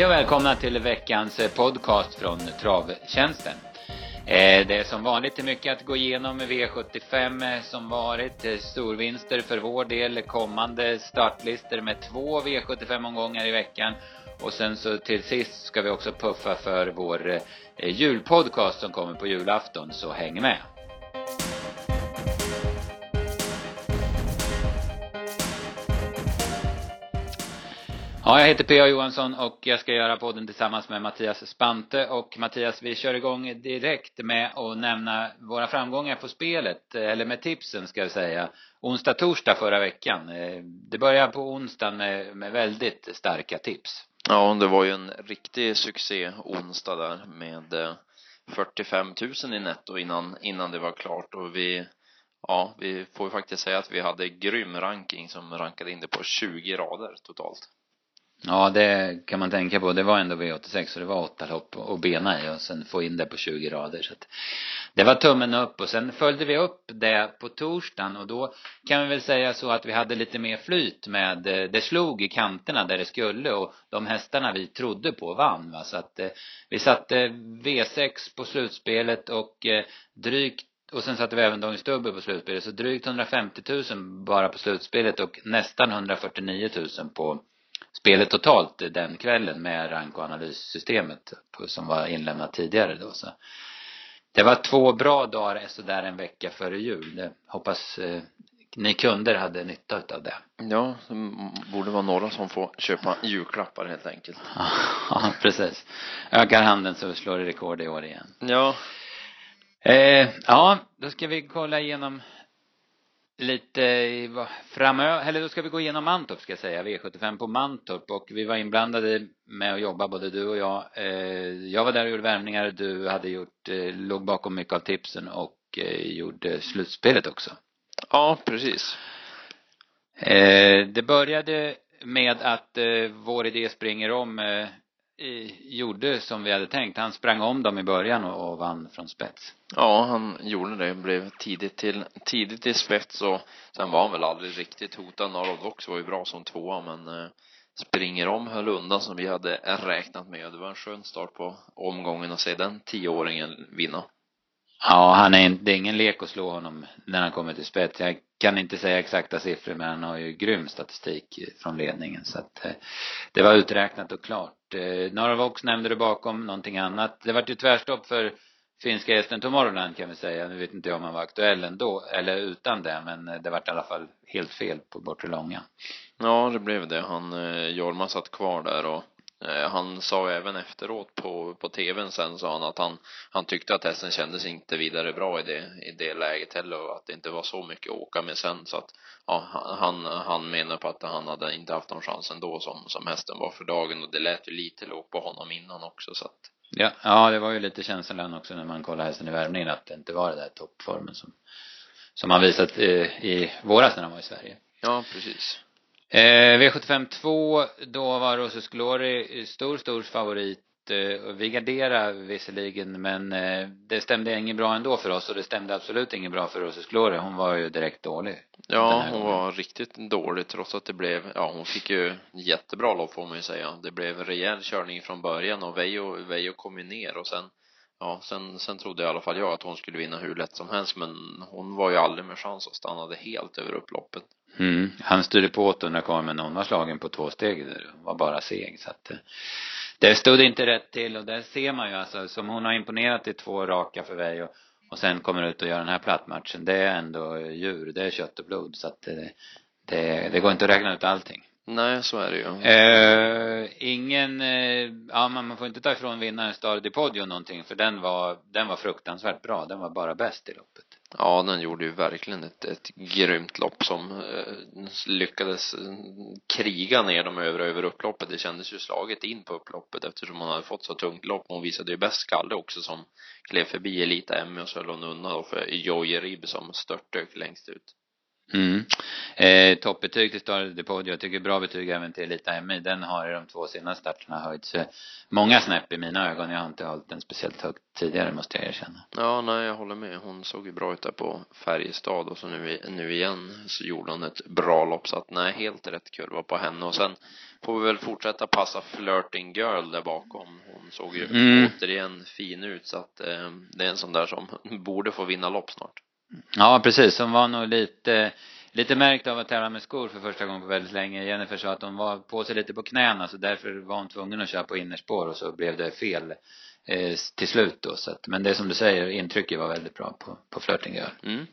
Hej och välkomna till veckans eh, podcast från Travtjänsten. Eh, det är som vanligt mycket att gå igenom med V75 eh, som varit. Storvinster för vår del, kommande startlister med två V75-omgångar i veckan. Och sen så till sist ska vi också puffa för vår julpodcast som kommer på julafton, så häng med! Ja, jag heter P.A. Johansson och jag ska göra podden tillsammans med Mattias Spante. Och Mattias, vi kör igång direkt med att nämna våra framgångar på spelet, eller med tipsen ska jag säga. Onsdag, torsdag förra veckan. Eh, det började på onsdagen med, med väldigt starka tips. Ja, det var ju en riktig succé onsdag där med eh, 45 000 i netto innan, innan det var klart och vi Ja, vi får ju faktiskt säga att vi hade grym ranking som rankade in det på 20 rader totalt. Ja, det kan man tänka på. Det var ändå V86 så det var åtta lopp och bena i och sen få in det på 20 rader. Så att det var tummen upp och sen följde vi upp det på torsdagen och då kan vi väl säga så att vi hade lite mer flyt med, eh, det slog i kanterna där det skulle och de hästarna vi trodde på vann va. Så att eh, vi satte V6 på slutspelet och eh, drygt och sen satte vi även Dagens Dubbel på slutspelet så drygt 150 000 bara på slutspelet och nästan 149 000 på spelet totalt den kvällen med rank och analyssystemet som var inlämnat tidigare då så. Det var två bra dagar sådär en vecka före jul. Det hoppas eh, ni kunder hade nytta utav det. Ja det borde vara några som får köpa julklappar helt enkelt. Ja precis. Ökar handeln så slår det rekord i år igen. Ja. Eh, ja då ska vi kolla igenom lite framöver, eller då ska vi gå igenom Mantorp ska jag säga, V75 på Mantorp och vi var inblandade med att jobba både du och jag. Eh, jag var där och gjorde värmningar, du hade gjort, eh, låg bakom mycket av tipsen och eh, gjorde slutspelet också. Ja, precis. Det började med att vår idé springer om gjorde som vi hade tänkt. Han sprang om dem i början och, och vann från spets. Ja, han gjorde det. Blev tidigt till, tidigt till spets och sen var han väl aldrig riktigt hotad. Narod var ju bra som tvåa men eh, springer om höll undan som vi hade räknat med. Det var en skön start på omgången att se den tioåringen vinna. Ja, han är, det är ingen lek att slå honom när han kommer till spets. Jag kan inte säga exakta siffror men han har ju grym statistik från ledningen så att eh, det var uträknat och klart. Eh, Vox nämnde du bakom, någonting annat. Det vart ju tvärstopp för finska gästen Tomorrowland kan vi säga. Nu vet inte jag om han var aktuell ändå, eller utan det, men eh, det vart i alla fall helt fel på bortre långa. Ja, det blev det. Han, eh, Jorma satt kvar där och han sa även efteråt på, på tvn sen sa han att han, han tyckte att hästen kändes inte vidare bra i det, i det läget heller och att det inte var så mycket att åka med sen så att ja, han, han menar på att han hade inte haft någon chans ändå som, som hästen var för dagen och det lät ju lite lågt på honom innan också så att Ja, ja det var ju lite känslan också när man kollade hästen i värmningen att det inte var det där toppformen som som han visat eh, i våras när han var i Sverige. Ja, precis. Eh, V75 2, då var Roses Glory stor, stor favorit. Eh, vi garderade visserligen, men eh, det stämde inget bra ändå för oss och det stämde absolut inget bra för Roses Glory. Hon var ju direkt dålig. Ja, hon var riktigt dålig trots att det blev, ja hon fick ju jättebra lopp får man ju säga. Det blev rejäl körning från början och Vejo, Vejo kom ju ner och sen Ja, sen, sen trodde i alla fall jag att hon skulle vinna hur lätt som helst men hon var ju aldrig med chans och stannade helt över upploppet. Mm. Han styrde på 800 kvar men hon var slagen på två steg. Det var bara seg så att eh, det stod inte rätt till och där ser man ju alltså som hon har imponerat i två raka för mig och, och sen kommer ut och gör den här plattmatchen. Det är ändå eh, djur, det är kött och blod så att det, det, det går inte att räkna ut allting. Nej, så är det ju. Eh, ingen, eh, ja man, man får inte ta ifrån vinnaren Star di Podio någonting för den var, den var fruktansvärt bra. Den var bara bäst i loppet. Ja, den gjorde ju verkligen ett, ett grymt lopp som eh, lyckades kriga ner dem över, över upploppet. Det kändes ju slaget in på upploppet eftersom hon hade fått så tungt lopp. Hon visade ju bäst skalle också som klev förbi Elita Emmy och så höll hon undan då för Joje Ribb som störtdök längst ut. Mm. Eh, toppbetyg till Star de Podio. Jag tycker bra betyg även till Elita MI. Den har i de två senaste starterna höjts många snäpp i mina ögon. Jag har inte hållit den speciellt högt tidigare måste jag erkänna. Ja, nej, jag håller med. Hon såg ju bra ut där på Färjestad och så nu, nu igen så gjorde hon ett bra lopp så att nej, helt rätt kurva på henne och sen får vi väl fortsätta passa Flirting Girl där bakom. Hon såg ju mm. återigen fin ut så att eh, det är en sån där som borde få vinna lopp snart. Ja, precis. Hon var nog lite, lite märkt av att tävla med skor för första gången på väldigt länge. Jennifer sa att hon var på sig lite på knäna så därför var hon tvungen att köra på innerspår och så blev det fel eh, till slut då. Så att, men det som du säger, intrycket var väldigt bra på, på Flirting Girl. Mm.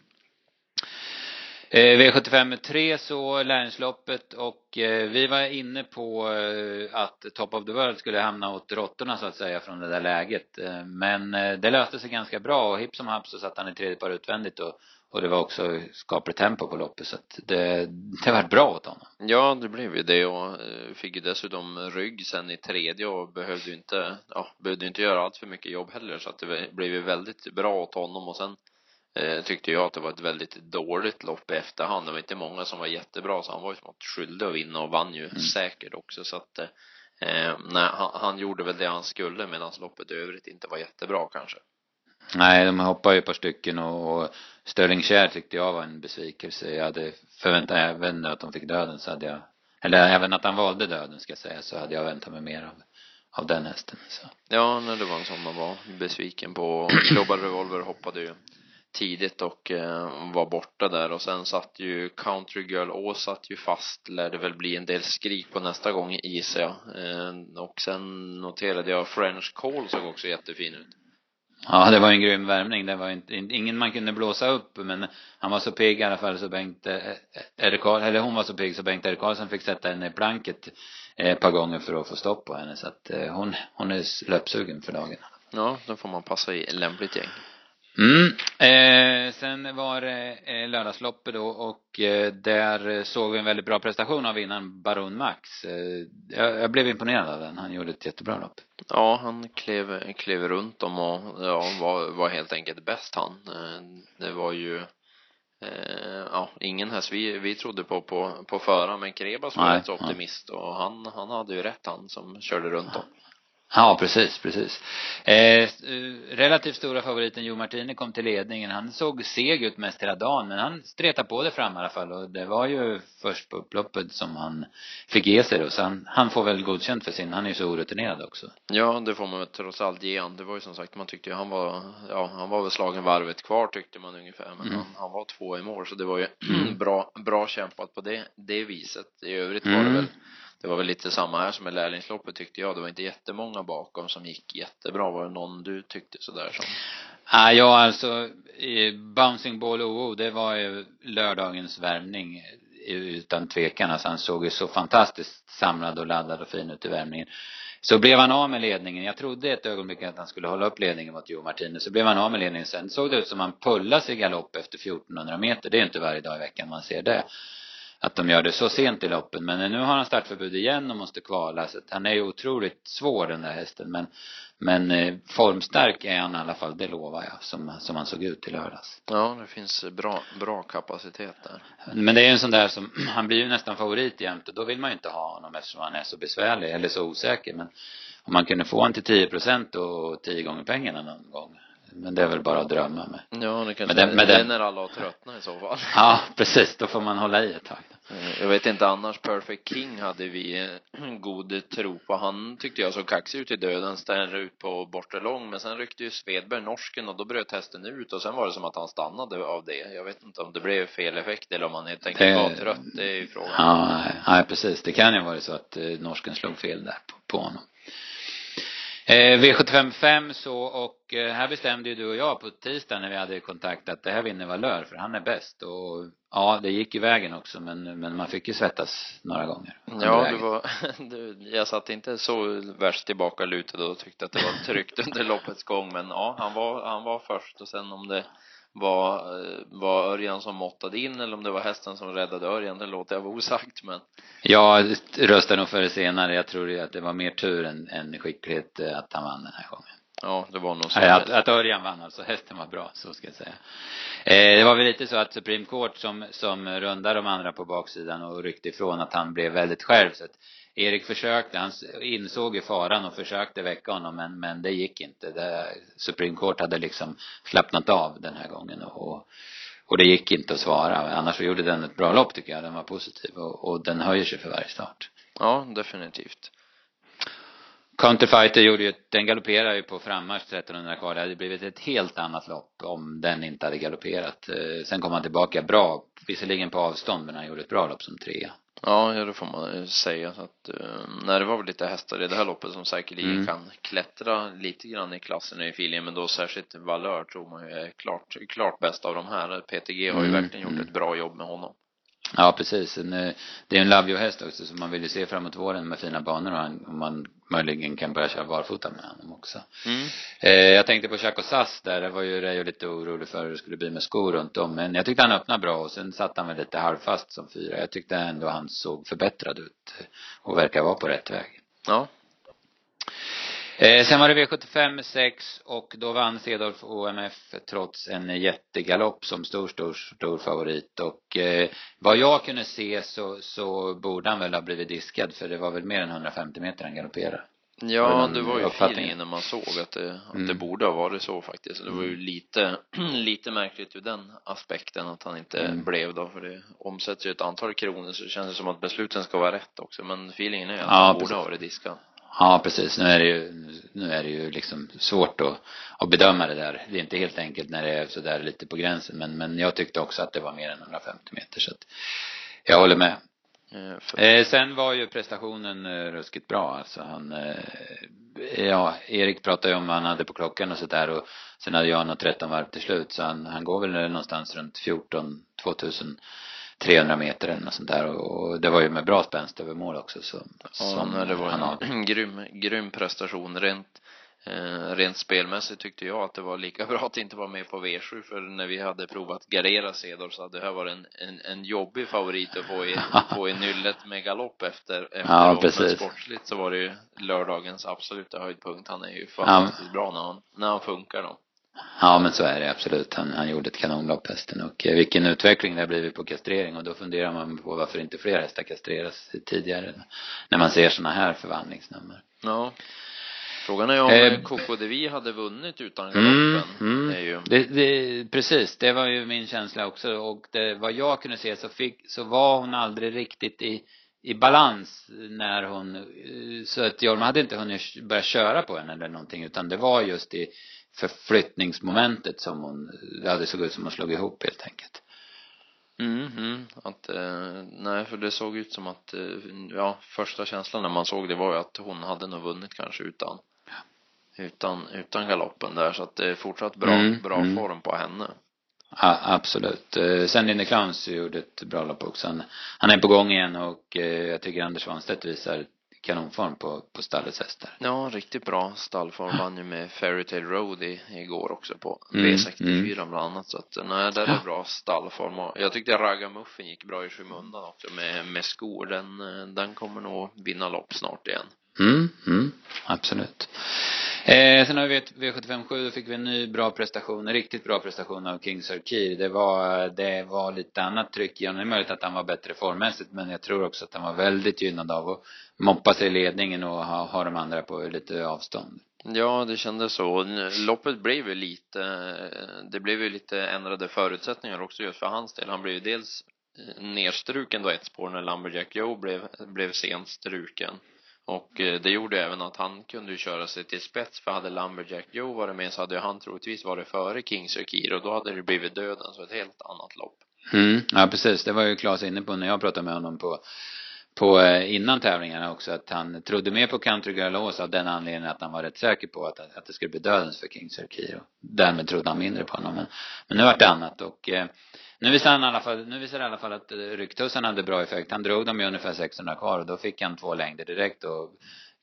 Eh, V75 3 så lärlingsloppet och eh, vi var inne på eh, att Top of the World skulle hamna åt råttorna så att säga från det där läget. Eh, men eh, det löste sig ganska bra och hipp som happ så satt han i tredje par utvändigt och, och det var också skapligt tempo på loppet så att det, det var bra åt honom. Ja, det blev ju det och fick ju dessutom rygg sen i tredje och behövde ju inte, ja, behövde inte göra allt för mycket jobb heller så att det blev ju väldigt bra åt honom och sen eh, tyckte jag att det var ett väldigt dåligt lopp i efterhand. Det var inte många som var jättebra så han var ju smått skyldig att vinna och vann ju mm. säkert också så att eh, nej, han, han gjorde väl det han skulle medan loppet i övrigt inte var jättebra kanske. Nej, de hoppade ju ett par stycken och, och Sterling Kjär tyckte jag var en besvikelse. Jag hade förväntat även att de fick döden så hade jag, eller även att han valde döden ska jag säga, så hade jag väntat mig mer av, av den hästen. Så. Ja, när det var en sån man var besviken på. Global Revolver hoppade ju tidigt och eh, var borta där och sen satt ju Country Girl Å satt ju fast lär det väl bli en del skrik på nästa gång gissar jag eh, och sen noterade jag French Call såg också jättefin ut Ja, det var en grym värmning. Det var inte, ingen man kunde blåsa upp, men han var så pigg i alla fall så Bengt, eh, Erik eller hon var så pigg så Bengt Erik Karlsson fick sätta henne i planket ett par gånger för att få stopp på henne. Så att hon, hon är löpsugen för dagen. Ja, då får man passa i lämpligt gäng. Mm. Eh, sen var det eh, lördagsloppet då och eh, där såg vi en väldigt bra prestation av vinnaren Baron Max. Eh, jag, jag, blev imponerad av den. Han gjorde ett jättebra lopp. Ja, han klev, klev runt dem och ja, var, var helt enkelt bäst han. Eh, det var ju eh, ja, ingen häst vi, vi trodde på på, på förra men Krebas var rätt optimist och han, han hade ju rätt han som körde runt dem. Ja, precis, precis. Eh, relativt stora favoriten Jo Martini kom till ledningen. Han såg seg ut mest hela dagen, men han stretade på det fram i alla fall och det var ju först på upploppet som han fick ge sig då. Så han, han får väl godkänt för sin, han är ju så orutinerad också. Ja, det får man väl trots allt ge han. Det var ju som sagt, man tyckte ju han var, ja, han var väl slagen varvet kvar tyckte man ungefär, men mm. han, han var två i mål så det var ju bra, bra kämpat på det, det viset. I övrigt var det mm. väl det var väl lite samma här som med lärlingsloppet tyckte jag. Det var inte jättemånga bakom som gick jättebra. Var det någon du tyckte sådär som? Ah, ja, alltså Bouncing Ball OO, det var ju lördagens värmning eh, utan tvekan. Alltså han såg ju så fantastiskt samlad och laddad och fin ut i värmningen. Så blev han av med ledningen. Jag trodde ett ögonblick att han skulle hålla upp ledningen mot Joe Martinez. Så blev han av med ledningen. Sen såg det ut som han pullade sig galopp efter 1400 meter. Det är inte varje dag i veckan man ser det att de gör det så sent i loppen. Men nu har han startförbud igen och måste kvala. Så att han är ju otroligt svår den där hästen. Men, men eh, formstark är han i alla fall, det lovar jag. Som, som han såg ut i lördags. Ja, det finns bra, bra kapacitet där. Men det är ju en sån där som, han blir ju nästan favorit jämt och då vill man ju inte ha honom eftersom han är så besvärlig eller så osäker. Men om man kunde få honom till 10 procent och tio gånger pengarna någon gång men det är väl bara att drömma med. Ja, det kanske med den, med det den... när alla har tröttnat i så fall. Ja, precis. Då får man hålla i ett tag. Eh, jag vet inte annars, Perfect King hade vi eh, god tro på. Han tyckte jag såg kaxig ut i döden, ställde ut på bortre lång, men sen ryckte ju Svedberg norsken och då bröt hästen ut och sen var det som att han stannade av det. Jag vet inte om det blev fel effekt eller om han helt enkelt det... var trött, det är ju frågan. Ja, nej, precis. Det kan ju vara så att eh, norsken slog fel där på, på honom. Eh, V75 5 så och eh, här bestämde ju du och jag på tisdag när vi hade kontakt att det här vinner Valör för han är bäst och ja det gick i vägen också men, men man fick ju svettas några gånger. Ja det var, jag satt inte så värst tillbaka lutad och tyckte att det var tryggt under loppets gång men ja han var, han var först och sen om det var, var Örjan som måttade in eller om det var hästen som räddade Örjan, det låter jag vara osagt men Jag röstar nog för det senare. Jag tror att det var mer tur än, än skicklighet eh, att han vann den här gången. Ja, det var nog så. Att, att Örjan vann alltså. Hästen var bra, så ska jag säga. Eh, det var väl lite så att Supreme Court som, som rundade de andra på baksidan och ryckte ifrån att han blev väldigt skärv. Så att Erik försökte, han insåg ju faran och försökte väcka honom men, men det gick inte. Det, Supreme Court hade liksom slappnat av den här gången och, och det gick inte att svara. Annars så gjorde den ett bra lopp tycker jag. Den var positiv och, och den höjer sig för varje start. Ja, definitivt. Counterfighter gjorde ju, den galopperade ju på frammarsch 1300 kvar. Det hade blivit ett helt annat lopp om den inte hade galopperat. Eh, sen kom han tillbaka bra, visserligen på avstånd, men han gjorde ett bra lopp som trea. Ja, det får man säga. Så att, uh, nej, det var väl lite hästar i det här loppet som säkerligen mm. kan klättra lite grann i klassen i filien, men då särskilt Valör tror man ju är klart, klart bäst av de här. PTG har ju mm. verkligen gjort mm. ett bra jobb med honom. Ja, precis. Eh, det är en Love häst också, så man vill ju se framåt våren med fina banor och han, om man möjligen kan börja köra barfota med honom också. Mm. Eh, jag tänkte på Chaco Sass där, det var ju Reijo lite orolig för hur det skulle bli med skor runt om. Men jag tyckte han öppnade bra och sen satt han väl lite halvfast som fyra. Jag tyckte ändå han såg förbättrad ut och verkar vara på rätt väg. Ja, Eh, sen var det V75 6 och då vann Cedolf OMF trots en jättegalopp som stor, stor, stor favorit och eh, vad jag kunde se så, så borde han väl ha blivit diskad för det var väl mer än 150 meter han galopperade. Ja, det var ju feelingen när man såg att det, att mm. det borde ha varit så faktiskt. Det var ju mm. lite, lite märkligt ur den aspekten att han inte mm. blev då, för det omsätts ju ett antal kronor så det känns som att besluten ska vara rätt också, men feelingen är att ja, han borde ha varit diskad. Ja, precis. Nu är det ju, nu är det ju liksom svårt att, att bedöma det där. Det är inte helt enkelt när det är sådär lite på gränsen. Men, men jag tyckte också att det var mer än 150 meter. Så att jag håller med. Eh, sen var ju prestationen eh, ruskigt bra alltså. Han, eh, ja, Erik pratade ju om vad han hade på klockan och sådär och sen hade jag nog 13 varv till slut så han, han går väl någonstans runt 14, 2000 300 meter eller något sånt där och det var ju med bra spänst över mål också så Ja, nej, det var en har. grym, grym prestation rent eh, rent spelmässigt tyckte jag att det var lika bra att inte vara med på V7 för när vi hade provat gardera Cedor så hade det här varit en, en, en jobbig favorit att få i, få i nyllet med galopp efter, efter ja, precis. sportsligt så var det ju lördagens absoluta höjdpunkt. Han är ju fantastiskt ja. bra när han, när han funkar då. Ja men så är det absolut. Han, han gjorde ett kanonlopp hästen och eh, vilken utveckling det har blivit på kastrering och då funderar man på varför inte fler hästar kastreras tidigare när man ser sådana här förvandlingsnummer. Ja. Frågan är om eh, Coco Devi hade vunnit utan galoppen. Mm, mm. Är ju... det, det, precis, det var ju min känsla också och det, vad jag kunde se så fick, så var hon aldrig riktigt i i balans när hon, eh, så att Jorma hade inte hunnit börja köra på henne eller någonting utan det var just i förflyttningsmomentet som hon, det hade såg ut som hon slog ihop helt enkelt. Mm, mm, att, eh, nej för det såg ut som att, eh, ja första känslan när man såg det var ju att hon hade nog vunnit kanske utan, ja. utan, utan galoppen där så att det är fortsatt bra, mm, bra mm. form på henne. Ja, absolut. Eh, sen Linne Krantz gjorde ett bra lopp också. Han, han är på gång igen och eh, jag tycker Anders Svanstedt visar kanonform på, på stallets hästar. Ja, riktigt bra stallform. Vann ju med Fairytale Road i, igår också på mm, V64 mm. bland annat. Så att nej, där är bra stallform. Och jag tyckte Ragamuffin gick bra i skymundan också med, med skor. Den, den kommer nog vinna lopp snart igen. Mm, mm, absolut. Eh, sen har vi V75 då fick vi en ny bra prestation, en riktigt bra prestation av King Sarkir. Det var, det var lite annat tryck i honom. Det är möjligt att han var bättre formmässigt, men jag tror också att han var väldigt gynnad av att moppa sig i ledningen och ha, ha de andra på lite avstånd. Ja, det kändes så. Loppet blev ju lite, det blev ju lite ändrade förutsättningar också just för hans del. Han blev ju dels eh, nerstruken då ett spår när Lumberjack Joe blev, blev sent struken. Och eh, det gjorde även att han kunde köra sig till spets för hade Lumberjack Joe varit med så hade han troligtvis varit före King Sir och då hade det blivit döden så ett helt annat lopp. Mm, ja precis. Det var ju Claes inne på när jag pratade med honom på på eh, innan tävlingarna också att han trodde mer på Country Girl Ås av den anledningen att han var rätt säker på att, att det skulle bli dödens för King och Därmed trodde han mindre på honom. Men, men nu vart det annat och eh, nu visar han i alla fall, nu visar det i alla fall att eh, rycktussen hade bra effekt. Han drog dem ju ungefär 600 kvar och då fick han två längder direkt och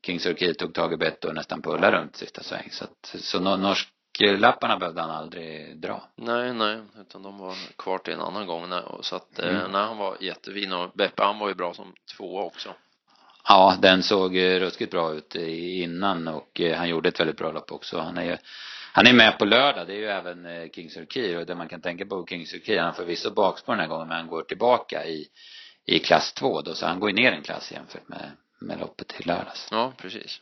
King Sir tog tag i bett och nästan pullade runt sista sväng. Så att, så norsk lapparna behövde han aldrig dra. Nej, nej, utan de var kvar till en annan gång. Så att, mm. nej, han var jättefin och Beppe han var ju bra som tvåa också. Ja, den såg eh, ruskigt bra ut innan och eh, han gjorde ett väldigt bra lopp också. Han är han är med på lördag, det är ju även eh, Kings Key och det man kan tänka på Kings Key, han får förvisso bakspår den här gången men han går tillbaka i, i klass två då, så han går ju ner en klass jämfört med, med loppet till lördags. Ja, precis.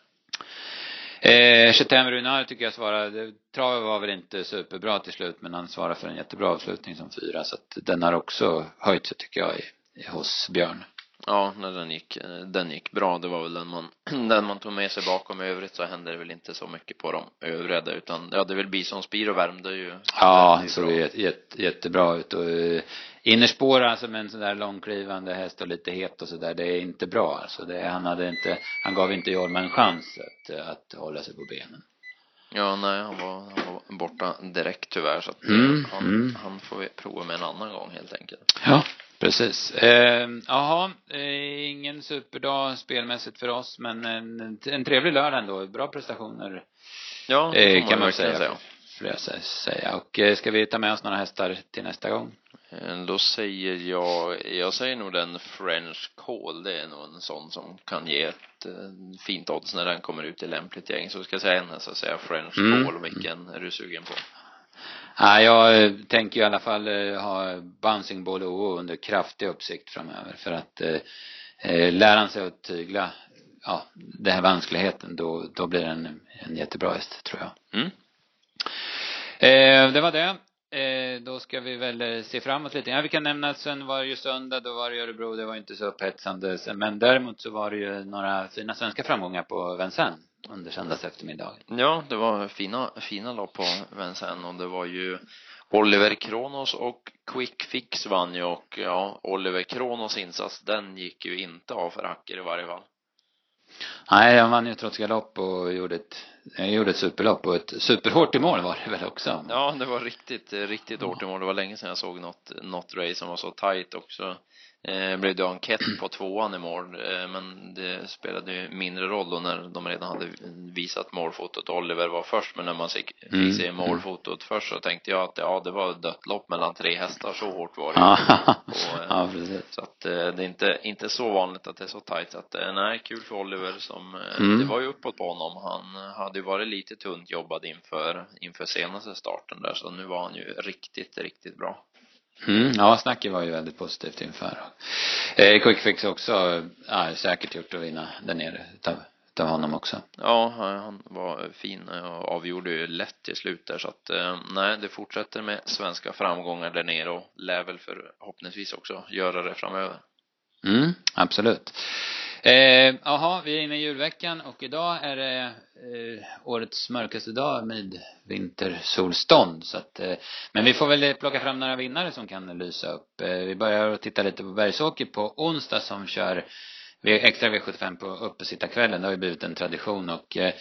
Eh, Chetem Runar tycker jag svarade, travet var väl inte superbra till slut men han svarade för en jättebra avslutning som fyra så att den har också höjt sig tycker jag i, i, hos Björn. Ja, när den gick, den gick bra. Det var väl den man, den man tog med sig bakom. I övrigt så hände det väl inte så mycket på de övriga utan ja, det är väl Bison Spiro värmde ju. Ja, såg jätte, jätte, jättebra ut och uh, innerspår alltså med en sån där långklivande häst och lite het och sådär, det är inte bra alltså. Det, han hade inte, han gav inte Jorma en chans att, att hålla sig på benen. Ja, nej, han var, han var borta direkt tyvärr så att mm, han, mm. han får vi prova med en annan gång helt enkelt. Ja. Precis. Eh, jaha, eh, ingen superdag spelmässigt för oss, men en, en trevlig lördag ändå. Bra prestationer. Ja, det eh, kan man säga. säga. Får säga. Och eh, ska vi ta med oss några hästar till nästa gång? Eh, då säger jag, jag säger nog den French Call. Det är nog en sån som kan ge ett eh, fint odds när den kommer ut i lämpligt gäng. Så ska jag säga en häst så säger jag French Mm. Call. Vilken är du sugen på? Ja, jag eh, tänker i alla fall eh, ha Bouncing Ball OO under kraftig uppsikt framöver för att eh, eh, lära han sig att tygla ja, den här vanskligheten då, då blir det en, jättebra häst tror jag. Mm. Eh, det var det. Eh, då ska vi väl se framåt lite. Ja, vi kan nämna att sen var det ju söndag, då var det Örebro, det var inte så upphetsande. Men däremot så var det ju några fina svenska framgångar på Vincennes under söndags eftermiddag. Ja, det var fina, fina lopp på Vincennes och det var ju Oliver Kronos och Quick Fix vann ju och ja, Oliver Kronos insats, den gick ju inte av för hacker i varje fall. Nej, han vann ju trots galopp och gjorde ett, jag gjorde ett superlopp och ett superhårt i mål var det väl också? Ja, det var riktigt, riktigt hårt i mål. Det var länge sedan jag såg något, något race som var så tight också. Eh, blev det enkät på tvåan i mål, eh, men det spelade ju mindre roll då när de redan hade visat målfotot. Oliver var först, men när man fick, fick Mm. se målfotot först så tänkte jag att ja, det var ett dött lopp mellan tre hästar, så hårt var det. Och, eh, ja precis. Så att eh, det är inte, inte så vanligt att det är så tajt så att eh, nej, kul för Oliver som, eh, Mm. det var ju uppåt på honom. Han hade ju varit lite tunt jobbad inför, inför senaste starten där så nu var han ju riktigt, riktigt bra. Mm, ja, snacket var ju väldigt positivt inför. Eh, Quickfix också, ja, säkert gjort att vinna där nere utav, utav honom också. Ja, han han var fin och avgjorde ju lätt till slut där så att eh, nej, det fortsätter med svenska framgångar där nere och lär väl förhoppningsvis också göra det framöver. Mm, absolut. Eh, Jaha, vi är inne i julveckan och idag är det eh, årets mörkaste dag med vintersolstånd så att, eh, men vi får väl plocka fram några vinnare som kan lysa upp. Eh, vi börjar att titta lite på Bergsåker på onsdag som kör extra V75 på uppesittarkvällen. Det har ju blivit en tradition och eh,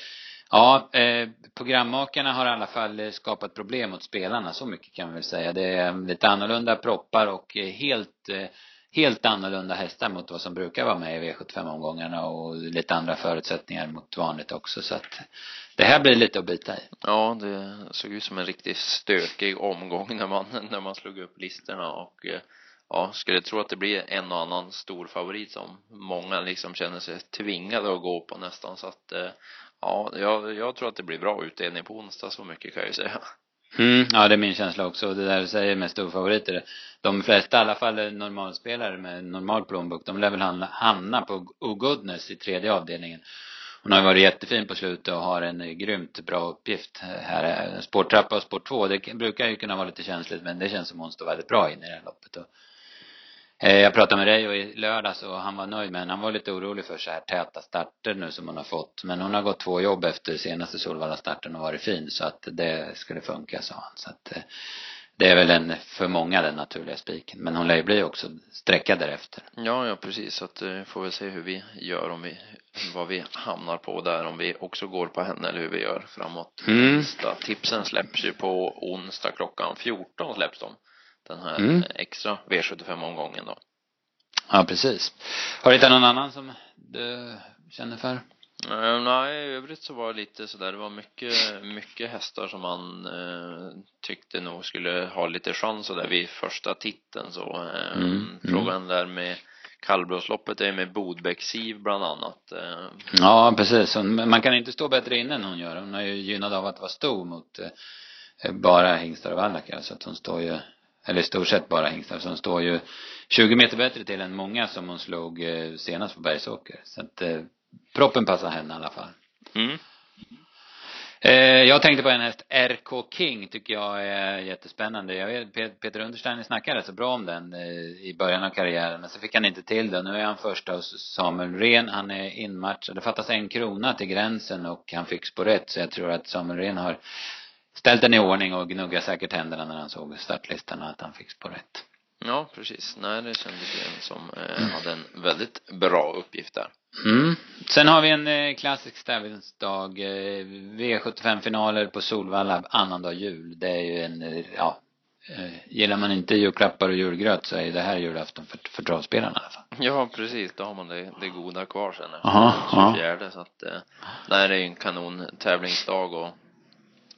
Ja, eh, programmakarna har i alla fall skapat problem åt spelarna, så mycket kan vi väl säga. Det är lite annorlunda proppar och eh, helt, eh, helt annorlunda hästar mot vad som brukar vara med i V75-omgångarna och lite andra förutsättningar mot vanligt också. Så att det här blir lite att bita i. Ja, det såg ut som en riktigt stökig omgång när man, när man slog upp listorna och eh, ja, skulle tro att det blir en och annan stor favorit som många liksom känner sig tvingade att gå på nästan så att eh, ja, jag, jag tror att det blir bra utdelning på onsdag, så mycket kan jag ju säga. Mm, ja, det är min känsla också. Det där du säger med storfavoriter. De flesta, i alla fall normalspelare med normal plånbok, de lär väl hamna- hamna på O'Goodness i tredje avdelningen. Hon har ju varit jättefin på slutet och har en eh, grymt bra uppgift här. Spårtrappa och spår två, det brukar ju kunna vara lite känsligt men det känns som hon står väldigt bra in i det här loppet. Och, jag pratade med Reijo i lördags och han var nöjd men han var lite orolig för så här täta starter nu som hon har fått. Men hon har gått två jobb efter senaste Solvalla-starten och varit fin så att det skulle funka sa han. Så att eh, det är väl en, för många den naturliga spiken. Men hon lär ju bli också sträckad därefter. Ja, ja precis. Så att eh, får vi se hur vi gör om vi, vad vi hamnar på där, om vi också går på henne eller hur vi gör framåt. Mm. Tipsen släpps ju på onsdag klockan 14 släpps de. Den här Mm. extra V75-omgången då. Ja, precis. Har du hittat någon annan som du känner för? Eh, nej, i övrigt så var det lite sådär, det var mycket, mycket hästar som man eh, tyckte nog skulle ha lite chans sådär vid första titeln så. Eh, Mm, mm. Frågan där med kallblåsloppet är med Bodbäck-Siv bland annat. Ja, precis. Man kan inte stå bättre inne än hon gör. Hon är ju gynnad av att vara stor mot bara hingstar och vallackar. Så att hon står ju, eller i stort sett bara hingstar. Så hon står ju 20 meter bättre till än många som hon slog eh, senast på Bergsåker. Så att eh, proppen passar henne i alla fall. Mm. Eh, jag tänkte på en häst, RK King, tycker jag är jättespännande. Jag vet, Pe- Peter Understeiner snackade så bra om den eh, i början av karriären, men så fick han inte till det. Nu är han första hos Samuel Ren, han är inmatchad. Det fattas en krona till gränsen och han fick spår rätt, så jag tror att Samuel Ren har ställt den i ordning och gnuggar säkert händerna när han såg startlistan och att han fick spår rätt. Ja, precis. Nej, det kändes ju som eh, hade en väldigt bra uppgift där. Mm. Sen har vi en eh, klassisk tävlingsdag, eh, V75-finaler på Solvalla annandag jul. Det är ju en, eh, ja, eh, gillar man inte julklappar och julgröt så är det här julafton för, för travspelarna i alla fall. Ja, precis. Då har man det, det goda kvar sen efter Aha, ja. 24 så att, eh, nej, det är ju en kanon tävlingsdag och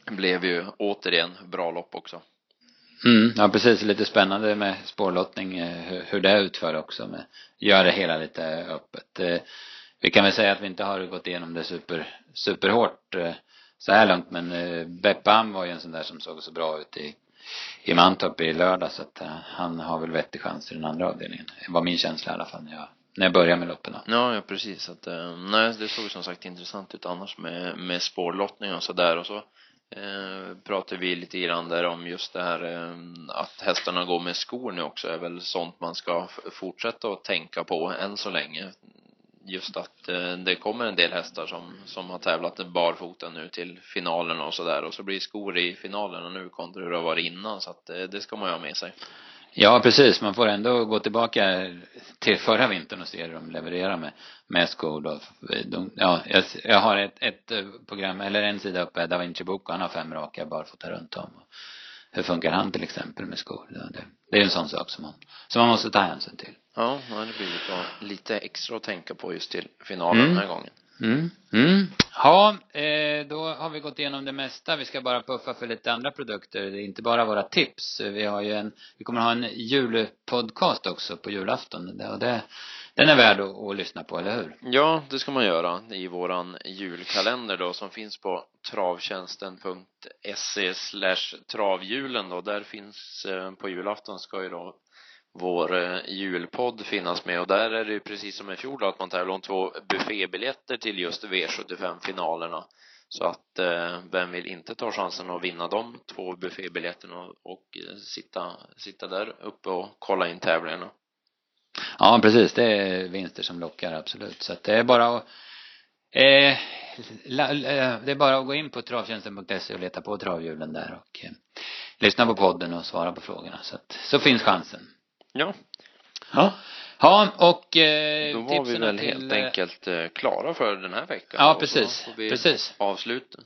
blev ju återigen bra lopp också. Mm, ja precis, lite spännande med spårlottning, eh, hur, hur det utför också med, gör det hela lite öppet. Eh, vi kan väl säga att vi inte har gått igenom det super, superhårt eh, så här långt men Beppam var ju en sån där som såg så bra ut i, i Mantorp i lördag så att han har väl vettig chans i den andra avdelningen. Det var min känsla i alla fall när jag, när jag började med loppen då. Ja, ja precis. Att, nej, det såg som sagt intressant ut annars med, med spårlottning och sådär och så eh, pratade vi lite grann där om just det här eh, att hästarna går med skor nu också är väl sånt man ska fortsätta att tänka på än så länge. Just att eh, det kommer en del hästar som, som har tävlat barfota nu till finalerna och sådär och så blir skor i finalerna nu kontra hur det har varit innan så att eh, det ska man ju ha med sig. Ja, precis. Man får ändå gå tillbaka till förra vintern och se hur de levererar med, med skor då. De, ja, jag, jag har ett, ett eh, program, eller en sida uppe, Da Vinci Bok, och han har fem raka barfota runt om. Hur funkar han till exempel med skor? Det, det är en sån sak som man, som man måste ta hänsyn till. Ja, ja, det blir lite, lite extra att tänka på just till finalen Mm. den här gången. Mm. Mm. Ja, eh, då har vi gått igenom det mesta. Vi ska bara puffa för lite andra produkter. Det är inte bara våra tips. Vi har ju en, vi kommer ha en julpodcast också på julafton. Och det, den är värd att, att lyssna på, eller hur? Ja, det ska man göra i våran julkalender då som finns på travtjänsten.se slash travjulen då. Där finns eh, på julafton ska ju då vår eh, julpodd finnas med och där är det ju precis som i fjol då, att man tävlar om två buffébiljetter till just V75-finalerna. Så att eh, vem vill inte ta chansen att vinna de två buffébiljetterna och, och sitta, sitta där uppe och kolla in tävlingarna. Ja, precis. Det är vinster som lockar, absolut. Så att det är bara att eh, la, eh, det är bara att gå in på travtjänsten.se och leta på travhjulen där och eh, lyssna på podden och svara på frågorna. Så att, så finns chansen. Ja, Ja. Ja, och eh, Då var vi väl till, helt eh, enkelt eh, klara för den här veckan. Ja, Och precis. Får vi Precis. avsluta.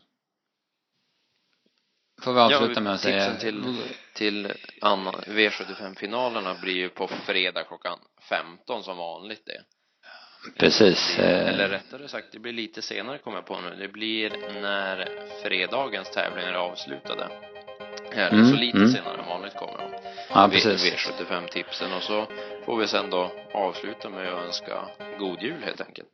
Får vi avsluta Ja, med att säga. till, till annan, V75-finalerna blir ju på fredag klockan 15 som vanligt det. Precis. Det- eh, Eller rättare sagt, det blir lite senare kommer jag på nu. Det blir när fredagens tävlingar är avslutade. Här, Mm, så lite mm. senare än vanligt kommer de. Ja, V- precis. V75-tipsen och så får vi sen då avsluta med att önska god jul helt enkelt.